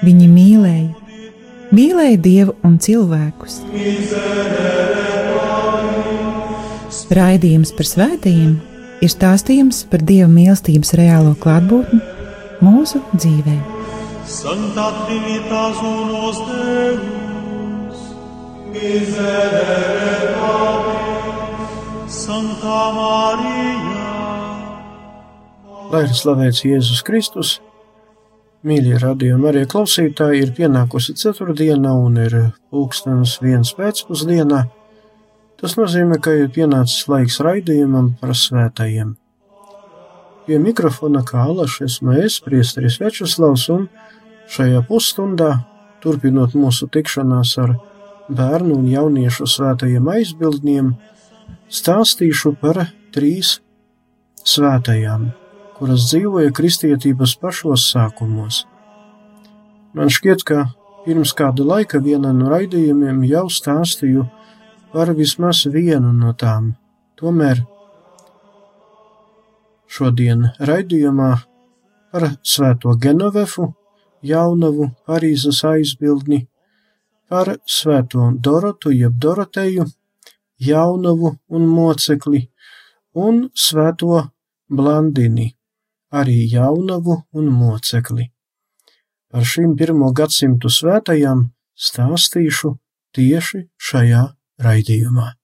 Viņi mīlēja, mīlēja Dievu un cilvēkus. Raidījums par svētījumiem ir stāstījums par Dieva mīlestības reālo klātbūtni mūsu dzīvē. Santa Trinitas unos Deus, miserere Patris, Santa Marija. Lai ir slavēts Jēzus Kristus, mīļie radījumi arī klausītāji, ir pienākusi ceturtdiena un ir pulkstenis viens pēcpusdienā. Tas nozīmē, ka ir pienācis laiks raidījumam par svētajiem. Pie mikrofona kā alaši esmu es, priesteris Večuslavs, un šajā pusstundā, turpinot mūsu tikšanās ar bērnu un jauniešu svētajiem aizbildņiem, stāstīšu par trīs svētajām, kuras dzīvoja kristietības pašos sākumos. Man šķiet, ka pirms kāda laika vienā no raidījumiem jau stāstīju par vismaz vienu no tām, tomēr Šodien raidījumā par Svēto Genovefu, Jaunavu, Parīzes aizbildni, par Svēto Dorotu jeb Doroteju, Jaunavu un Mocekli un Svēto Blandini, arī Jaunavu un Mocekli. Par šīm pirmo gadsimtu svētajām stāstīšu tieši šajā raidījumā.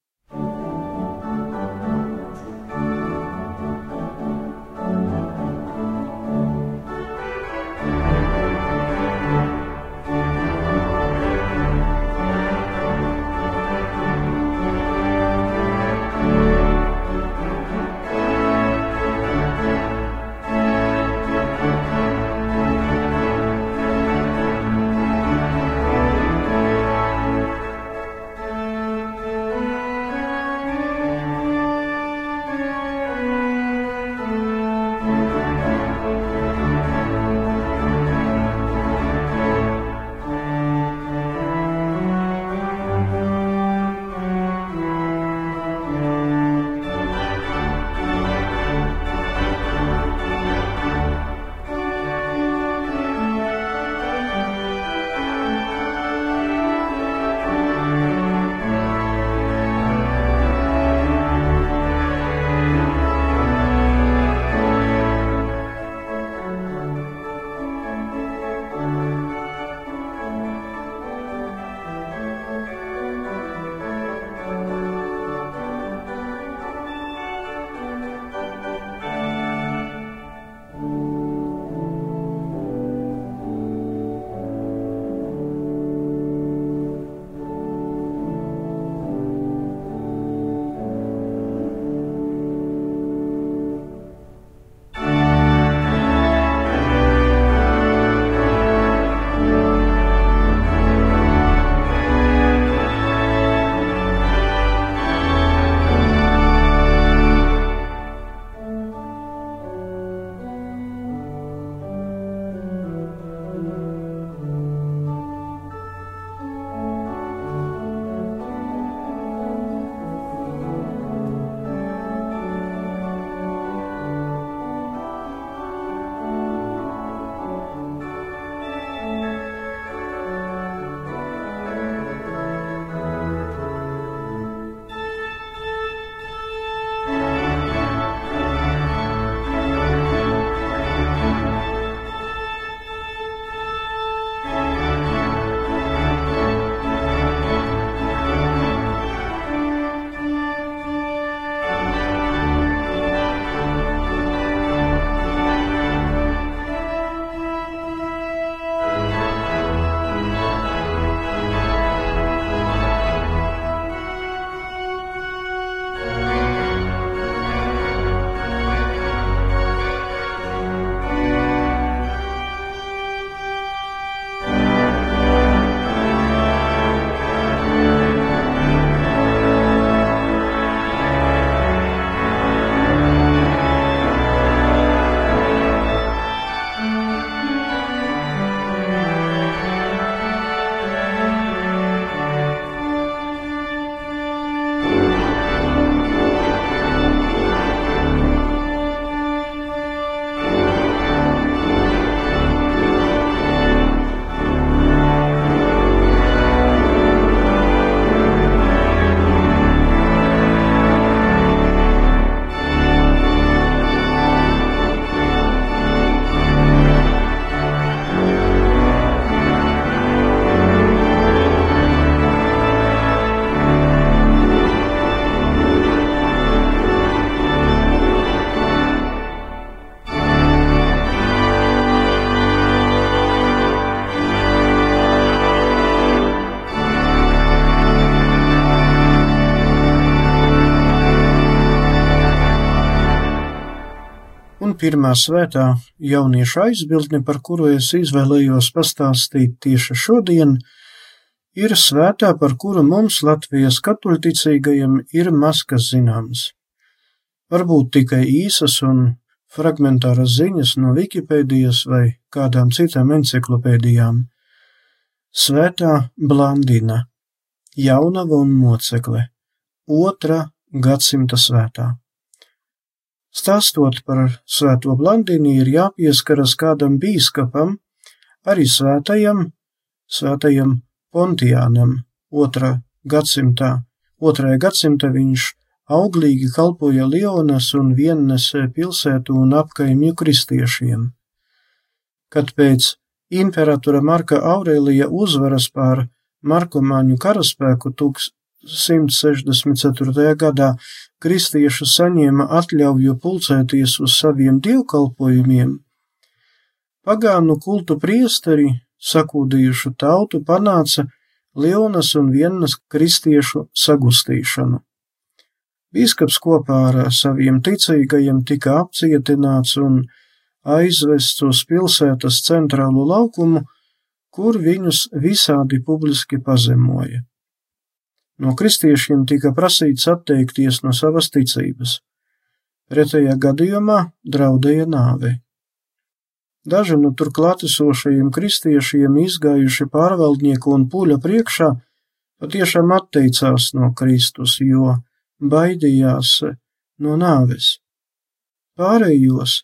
Pirmā svētā jauniešu aizbildne, par kuru es izvēlējos pastāstīt tieši šodien, ir svētā, par kuru mums Latvijas katoļticīgajiem ir maz kas zināms. Varbūt tikai īsas un fragmentāras ziņas no Wikipēdijas vai kādām citām enciklopēdijām. Svētā Blandina, jaunava un mocekle, otra gadsimta svētā. Stāstot par svēto Blandini, ir jāpieskaras kādam bīskapam, arī svētajam, svētajam Pontiānam, otrā gadsimtā. Otrajā gadsimtā viņš auglīgi kalpoja Lionas un Viennes pilsētu un apkaimju kristiešiem. Kad pēc imperatora Marka Aurēlija uzvaras pār Markomāņu karaspēku 1164. gadā kristieši saņēma atļauju pulcēties uz saviem dievkalpojumiem, pagānu kultu priesteri sakūdījušu tautu panāca Lionas un Viennas kristiešu sagustīšanu. Bīskaps kopā ar saviem ticīgajiem tika apcietināts un aizvests uz pilsētas centrālo laukumu, kur viņus visādi publiski pazemoja. No kristiešiem tika prasīts atteikties no savas ticības, pretējā gadījumā draudēja nāve. Daži no tur klātesošajiem kristiešiem izgājuši pārvaldnieku un puļa priekšā patiešām atteicās no Kristus, jo baidījās no nāves. Pārējos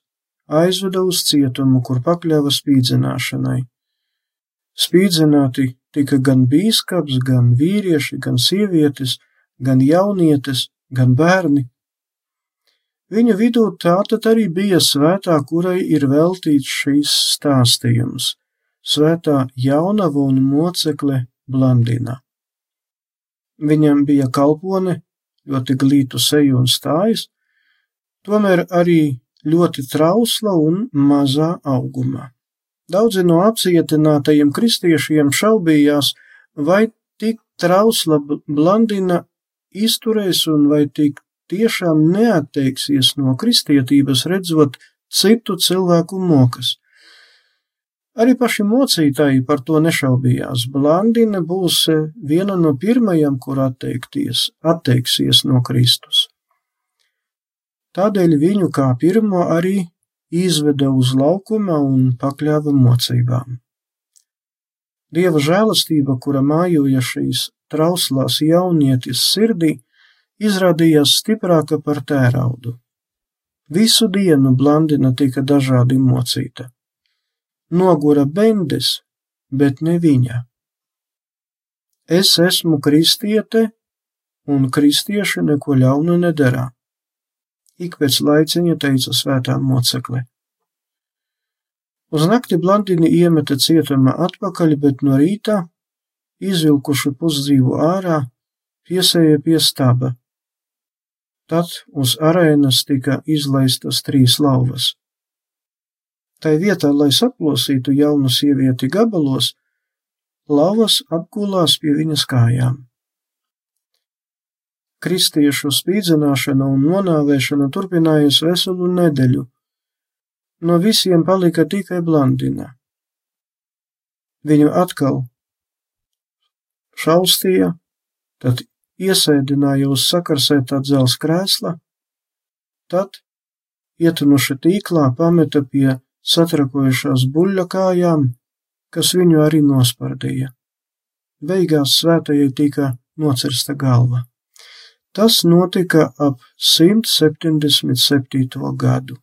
aizveda uz cietumu, kur pakļāva spīdzināšanai. Spīdzināti tika gan bīskaps, gan vīrieši, gan sievietes, gan jaunietes, gan bērni, Viņu vidū tātad arī bija svētā, kurai ir veltīts šīs stāstījums - svētā jaunava un mocekle Blandina. Viņam bija kalpone, ļoti glītu seju un stājas, tomēr arī ļoti trausla un mazā augumā. Daudzi no apcietinātajiem kristiešiem šaubījās, vai tik trausla Blandina izturēs un vai tik tiešām neatteiksies no kristietības, redzot citu cilvēku mokas. Arī paši mocītāji par to nešaubījās. Blandina būs viena no pirmajām, kur atteikties, atteiksies no Kristus. Tādēļ viņu kā pirmo arī izveda uz laukuma un pakļāva mocībām. Dieva žēlastība, kura mājoja šīs trauslās jaunietis sirdī, izrādījās stiprāka par tēraudu. Visu dienu Blandina tika dažādi mocīta. Nogura bendes, bet ne viņa. Es esmu kristiete, un kristieši neko ļaunu nedara. Ik pēc laiciņa teica svētā mocekle. Uz nakti Blandini iemeta cietumā atpakaļ, bet no rīta, izvilkuši pusdzīvu ārā, piesēja pie staba Tad uz arēnas tika izlaistas trīs lauvas. Tai vietā, lai saplosītu jaunu sievieti gabalos, lauvas apgulās pie viņas kājām. Kristiešu spīdzināšana un nonāvēšana turpinājās veselu nedēļu. No visiem palika tikai Blandina. Viņu atkal šaustīja, tad iesēdināja uz sakarsētā dzels krēsla, tad, ietunuši tīklā, pameta pie satrakojušās buļļa kājām, kas viņu arī nospardīja. Beigās svētajai tika nocirsta galva. Tas notika ap 177. gadu.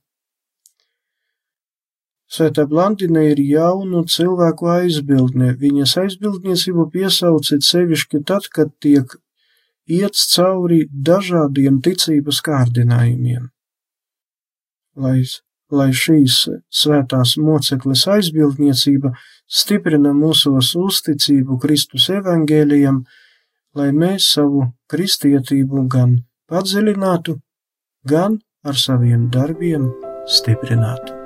Svētā Blandina ir jaunu cilvēku aizbildne. Viņas aizbildniecību piesauciet sevišķi tad, kad tiek iet cauri dažādiem ticības kārdinājumiem. Lai, lai šīs svētās mocekles aizbildniecība stiprina mūsos uzticību Kristus evangēlijam, lai mēs savu kristietību gan padziļinātu, gan ar saviem darbiem stiprinātu.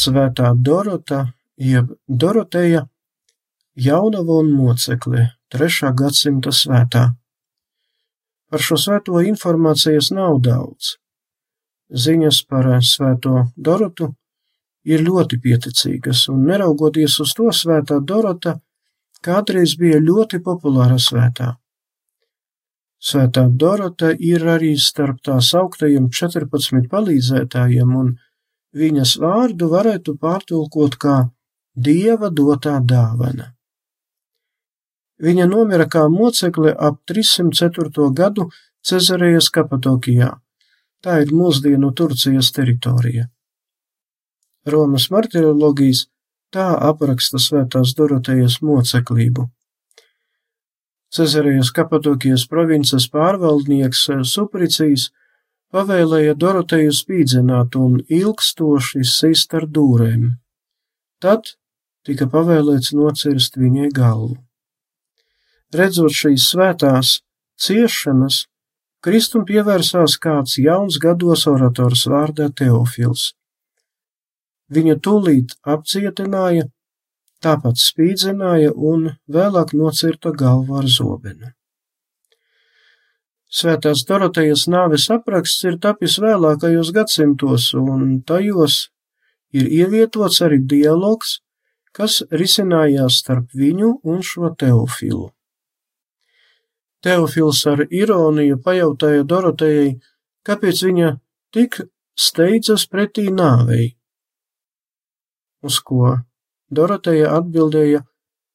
Svētā Dorota, jeb Doroteja, jaunava un mocekli, trešā gadsimta svētā. Par šo svēto informācijas nav daudz. Ziņas par svēto Dorotu ir ļoti pieticīgas, un neraugoties uz to svētā Dorota kādreiz bija ļoti populāra svētā. Svētā Dorota ir arī starp tās augtajiem 14 palīdzētājiem, un viņas vārdu varētu pārtulkot kā Dieva dotā dāvana. Viņa nomira kā mocekle ap 304. gadu Cezarejas Kapadokijā. Tā ir mūsdienu Turcijas teritorija. Romas martirologijas tā apraksta svētās Dorotejas moceklību. Cezarijas Kapadokijas provinces pārvaldnieks eh, Supricijs pavēlēja Doroteju spīdzināt un ilgstoši sist ar dūrēm. Tad tika pavēlēts nocirst viņai galvu. Redzot šīs svētās ciešanas, Kristum pievērsās kāds jauns gados orators vārdā Teofils. Viņu tūlīt apcietināja tāpat spīdzināja un vēlāk nocirta galvu ar zobenu. Svētās Dorotejas nāves apraksts ir tapis vēlākajos gadsimtos, un tajos ir ievietots arī dialogs, kas risinājās starp viņu un šo Teofilu. Teofils ar ironiju pajautāja Dorotejai, kāpēc viņa tik steidzas pretī nāvei, uz ko Doroteja atbildēja,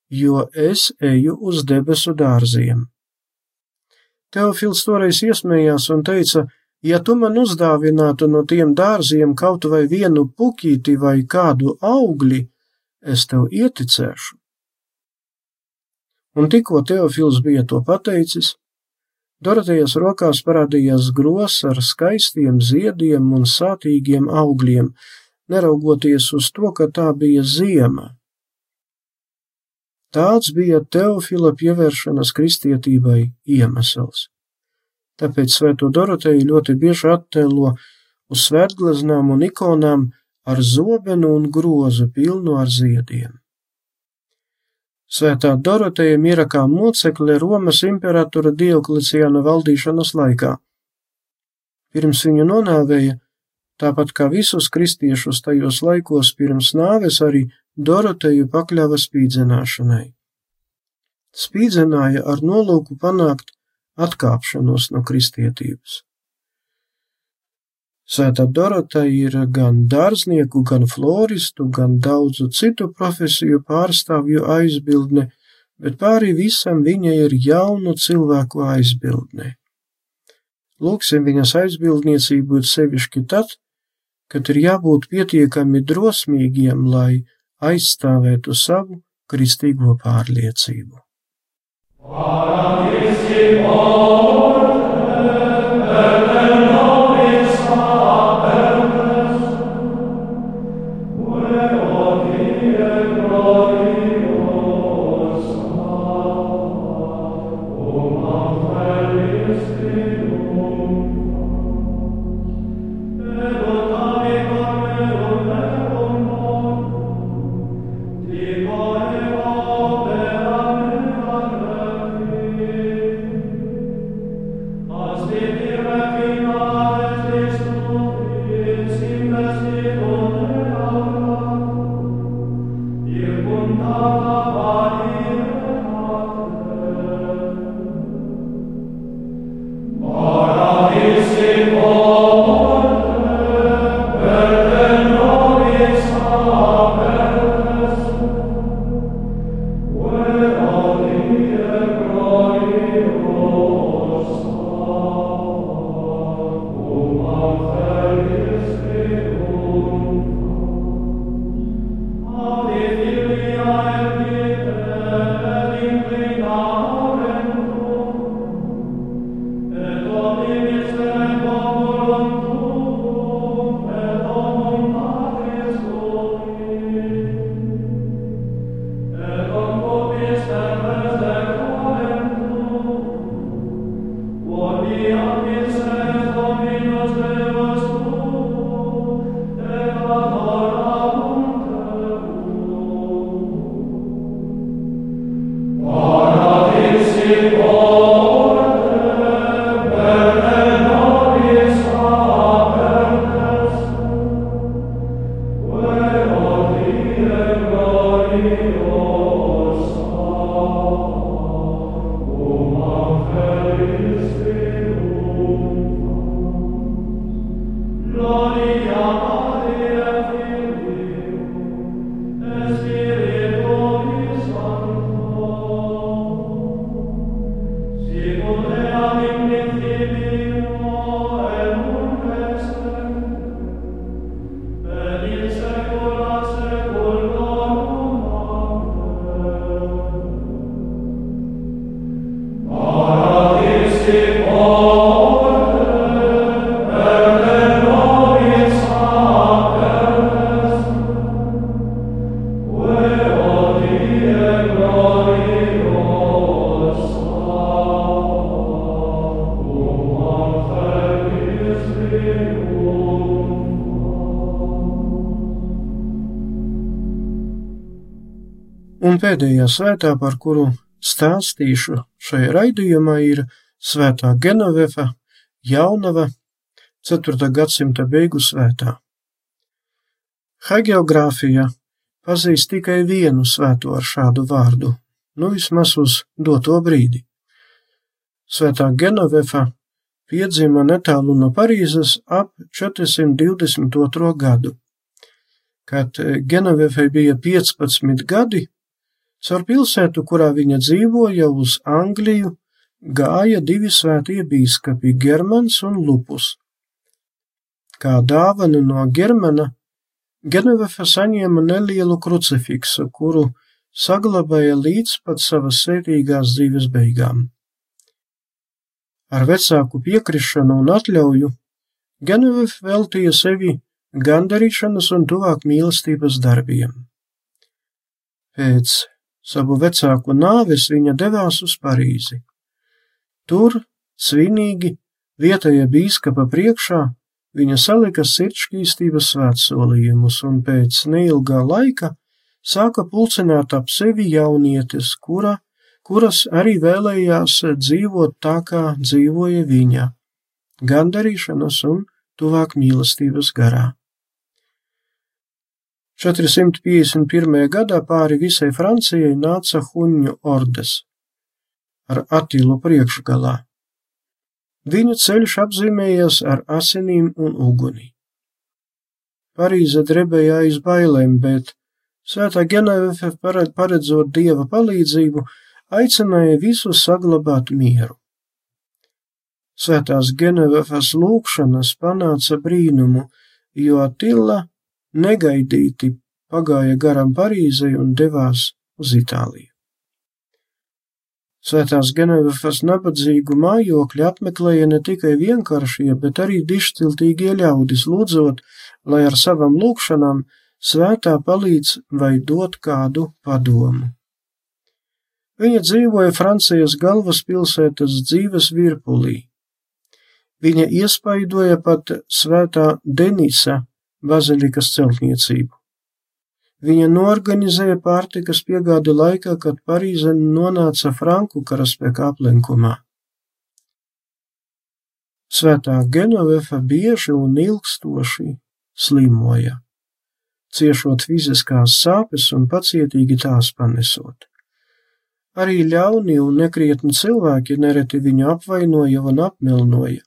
jo es eju uz debesu dārziem. Teofils toreiz iesmējās un teica, ja tu man uzdāvinātu no tiem dārziem kaut vai vienu pukīti vai kādu augli, es tev ieticēšu. Un tikko Teofils bija to pateicis, Dorotejas rokās parādījās gros ar skaistiem ziediem un sātīgiem augļiem, neraugoties uz to, ka tā bija ziema. Tāds bija Teofila pievēršanās kristietībai iemesls. Tāpēc Svēto Doroteju ļoti bieži attēlo uz svētgleznām un ikonām ar zobenu un grozu pilnu ar ziediem. Svētā Doroteja mira kā mocekle Romas imperatora Diokleciāna valdīšanas laikā. Pirms viņu nonāvēja, Tāpat kā visus kristiešus tajos laikos pirms nāves arī Doroteju pakļāva spīdzināšanai. Spīdzināja ar nolūku panākt atkāpšanos no kristietības. Svētā Dorota ir gan dārznieku, gan floristu, gan daudzu citu profesiju pārstāvju aizbildne, bet pāri visam viņa ir jaunu cilvēku aizbildne. Lūksim viņas aizbildniecību sevišķi tad, kad ir jābūt pietiekami drosmīgiem, lai aizstāvētu savu kristīgo pārliecību. Pārāk, Pēdējā svētā, par kuru stāstīšu šajā raidījumā, ir Svētā Genovefa, Jaunava, 4. gadsimta beigu svētā. Hagiogrāfija pazīst tikai vienu svēto ar šādu vārdu, nu vismaz uz doto brīdi. Svētā Genovefa piedzima netālu no Parīzes ap 422. gadu. Kad Genovefai bija 15 gadi, Caur pilsētu, kurā viņa dzīvoja uz Angliju, gāja divi svētie bīskapi - Germans un Lupus. Kā dāvanu no Germana, Genevefa saņēma nelielu krucifiksu, kuru saglabāja līdz pat savas svētīgās dzīves beigām. Ar vecāku piekrišanu un atļauju Genevefa veltīja sevi gandarīšanas un tuvāk mīlestības darbiem. Pēc savu vecāku nāves viņa devās uz Parīzi. Tur, svinīgi, vietējā bīskapa priekšā, viņa salika sirdšķīstības svētsolījumus un pēc neilgā laika sāka pulcināt ap sevi jaunietes, kura, kuras arī vēlējās dzīvot tā, kā dzīvoja viņa, gandarīšanas un tuvāk mīlestības garā. 451. gadā pāri visai Francijai nāca huņu ordes ar Atilu priekšgalā. Viņu ceļš apzīmējies ar asinīm un uguni. Parīze drebēja aiz bailēm, bet Svētā Genevefe paredzot dieva palīdzību, aicināja visus saglabāt mieru. Svētās Genevefas lūkšanas panāca brīnumu, jo Atila negaidīti pagāja garām Parīzei un devās uz Itāliju. Svētās Genevas nabadzīgu mājokļu apmeklēja ne tikai vienkāršie, bet arī dišciltīgie ļaudis, lūdzot, lai ar savam lūkšanām svētā palīdz vai dot kādu padomu. Viņa dzīvoja Francijas galvaspilsētas dzīves virpulī. Viņa iespaidoja pat svētā Denisa bazilikas celtniecību. Viņa norganizēja pārtikas piegādi laikā, kad Parīze nonāca Franku karaspēka aplenkumā. Svētā Genovefa bieži un ilgstoši slimoja, ciešot fiziskās sāpes un pacietīgi tās panesot. Arī ļauni un nekrietni cilvēki nereti viņu apvainoja un apmelnoja.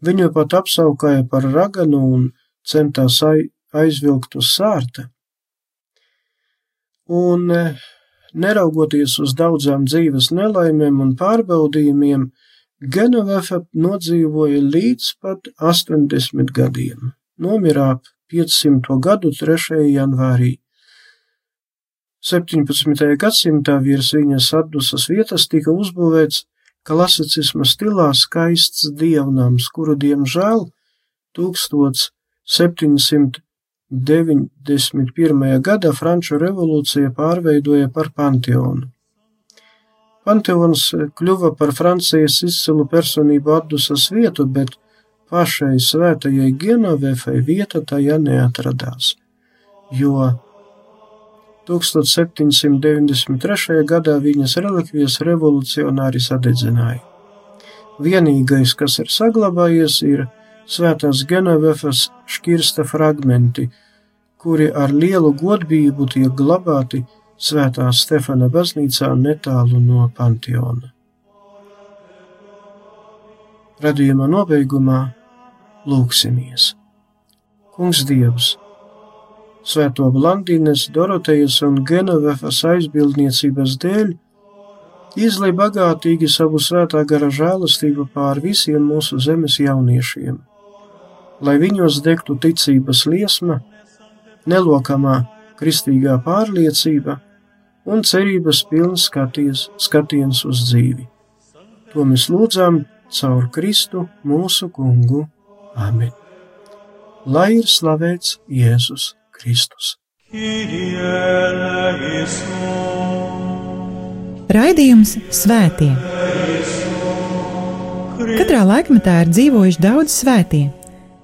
Viņu pat apsaukāja par raganu un centās aizvilkt uz sārta. Un, e, neraugoties uz daudzām dzīves nelaimēm un pārbaudījumiem, Genovefa nodzīvoja līdz pat 80 gadiem, nomirā 500. gadu 3. janvārī. 17. gadsimtā virs viņas atdusas vietas tika uzbūvēts klasicisma stilā skaists dievnams, kuru diemžēl 1000 791. gada Franču revolūcija pārveidoja par panteonu. Panteons kļuva par Francijas izcilu personību atdusas vietu, bet pašai svētajai Genovefai vieta tajā neatradās, jo 1793. gadā viņas relikvijas revolucionāri sadedzināja. Vienīgais, kas ir saglabājies, ir svētās Genevefas šķirsta fragmenti, kuri ar lielu godbību tiek glabāti Svētā Stefana baznīcā netālu no Panteona. Radījuma nobeigumā lūksimies. Kungs Dievs, Svēto Blandīnes, Dorotejas un Genovefas aizbildniecības dēļ, izlai bagātīgi savu svētā gara žēlastību pār visiem mūsu zemes jauniešiem lai viņos degtu ticības liesma, nelokamā kristīgā pārliecība un cerības pilns skaties, skatiens uz dzīvi. To mēs lūdzām caur Kristu mūsu kungu. Āmen! Lai ir slavēts Jēzus Kristus! Raidījums Svētie! Katrā laikmetā ir dzīvojuši daudz svētie,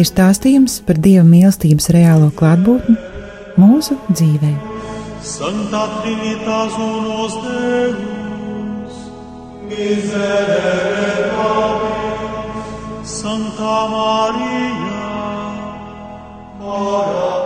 ir stāstījums par Dieva mīlestības reālo klātbūtni mūsu dzīvē. Santa Trinitas unos Deus, miserere Pablis, Santa Maria, ora